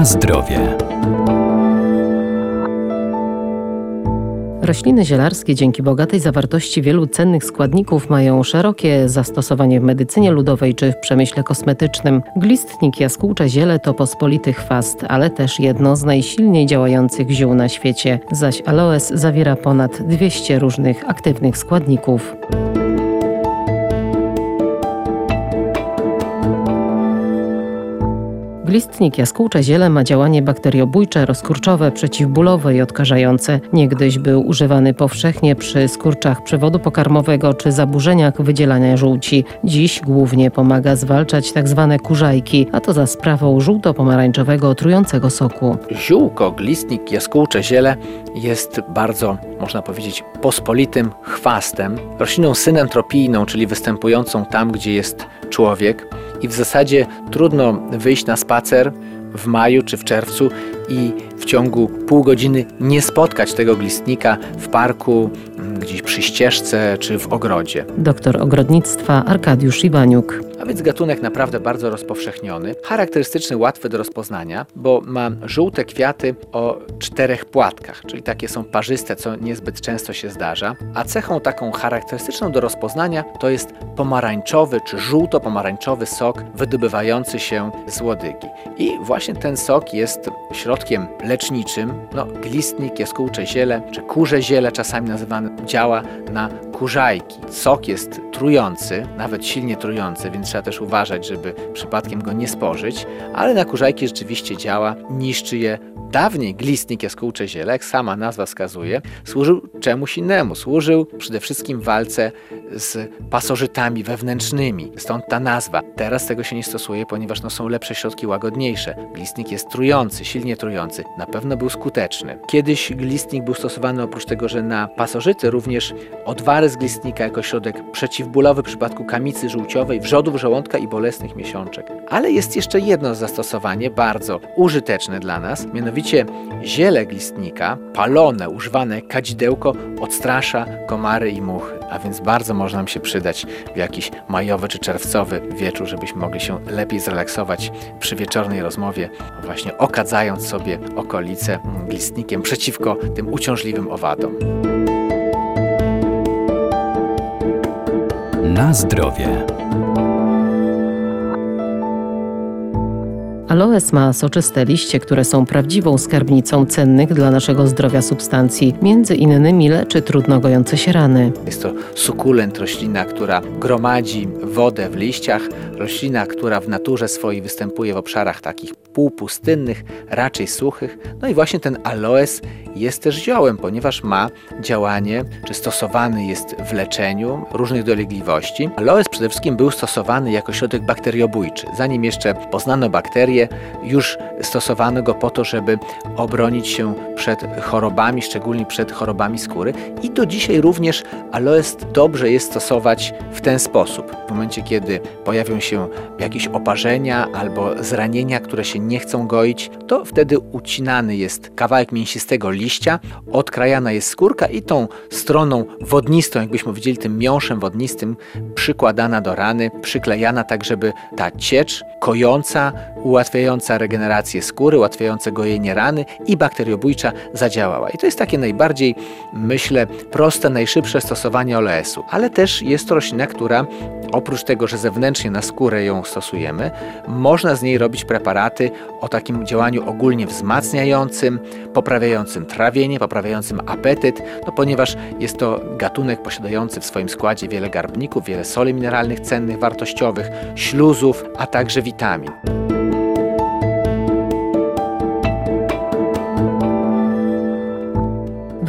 Na zdrowie. Rośliny zielarskie dzięki bogatej zawartości wielu cennych składników mają szerokie zastosowanie w medycynie ludowej czy w przemyśle kosmetycznym. Glistnik jaskółcze ziele to pospolity chwast, ale też jedno z najsilniej działających ziół na świecie, zaś aloes zawiera ponad 200 różnych aktywnych składników. Glistnik jaskółcze ziele ma działanie bakteriobójcze, rozkurczowe, przeciwbólowe i odkażające. Niegdyś był używany powszechnie przy skurczach przewodu pokarmowego czy zaburzeniach wydzielania żółci. Dziś głównie pomaga zwalczać tzw. Tak kurzajki, a to za sprawą żółto-pomarańczowego trującego soku. Ziółko, glistnik, jaskółcze ziele jest bardzo, można powiedzieć, pospolitym chwastem, rośliną synentropijną, czyli występującą tam, gdzie jest człowiek i w zasadzie trudno wyjść na spacer w maju czy w czerwcu i w ciągu pół godziny nie spotkać tego glistnika w parku, gdzieś przy ścieżce czy w ogrodzie. Doktor ogrodnictwa Arkadiusz Iwaniuk. Więc gatunek naprawdę bardzo rozpowszechniony, charakterystyczny, łatwy do rozpoznania, bo ma żółte kwiaty o czterech płatkach, czyli takie są parzyste, co niezbyt często się zdarza. A cechą taką charakterystyczną do rozpoznania to jest pomarańczowy czy żółto-pomarańczowy sok wydobywający się z łodygi. I właśnie ten sok jest środkiem leczniczym. No, glistnik, jaskółcze ziele czy kurze ziele czasami nazywane działa na kurzajki. Sok jest trujący, nawet silnie trujący, więc trzeba też uważać, żeby przypadkiem go nie spożyć, ale na kurzajki rzeczywiście działa, niszczy je Dawniej glistnik jaskółcze ziele, jak sama nazwa wskazuje, służył czemuś innemu. Służył przede wszystkim walce z pasożytami wewnętrznymi. Stąd ta nazwa. Teraz tego się nie stosuje, ponieważ no, są lepsze środki łagodniejsze. Glistnik jest trujący, silnie trujący. Na pewno był skuteczny. Kiedyś glistnik był stosowany oprócz tego, że na pasożyty, również odwary z glistnika jako środek przeciwbólowy w przypadku kamicy żółciowej, wrzodów żołądka i bolesnych miesiączek. Ale jest jeszcze jedno zastosowanie bardzo użyteczne dla nas, mianowicie ziele glistnika, palone, używane kadzidełko odstrasza komary i muchy, a więc bardzo może nam się przydać w jakiś majowy czy czerwcowy wieczór, żebyśmy mogli się lepiej zrelaksować przy wieczornej rozmowie, właśnie okadzając sobie okolice glistnikiem przeciwko tym uciążliwym owadom. Na zdrowie. Aloes ma soczyste liście, które są prawdziwą skarbnicą cennych dla naszego zdrowia substancji. Między innymi leczy trudno gojące się rany. Jest to sukulent, roślina, która gromadzi wodę w liściach, roślina, która w naturze swojej występuje w obszarach takich półpustynnych, raczej suchych. No i właśnie ten aloes jest też ziołem, ponieważ ma działanie, czy stosowany jest w leczeniu różnych dolegliwości. Aloes przede wszystkim był stosowany jako środek bakteriobójczy. Zanim jeszcze poznano bakterie, już stosowano go po to, żeby obronić się przed chorobami, szczególnie przed chorobami skóry. I do dzisiaj również aloes dobrze jest stosować w ten sposób. W momencie, kiedy pojawią się jakieś oparzenia albo zranienia, które się nie chcą goić, to wtedy ucinany jest kawałek mięsistego liścia, odkrajana jest skórka i tą stroną wodnistą, jakbyśmy widzieli tym miąższem wodnistym, przykładana do rany, przyklejana tak, żeby ta ciecz kojąca, ułatwiająca regenerację skóry, ułatwiająca gojenie rany i bakteriobójcza zadziałała. I to jest takie najbardziej, myślę, proste, najszybsze stosowanie olesu. Ale też jest to roślina, która oprócz tego, że zewnętrznie na skórę ją stosujemy, można z niej robić preparaty o takim działaniu ogólnie wzmacniającym, poprawiającym trawienie, poprawiającym apetyt, no ponieważ jest to gatunek posiadający w swoim składzie wiele garbników, wiele soli mineralnych cennych, wartościowych, śluzów, a także witamin.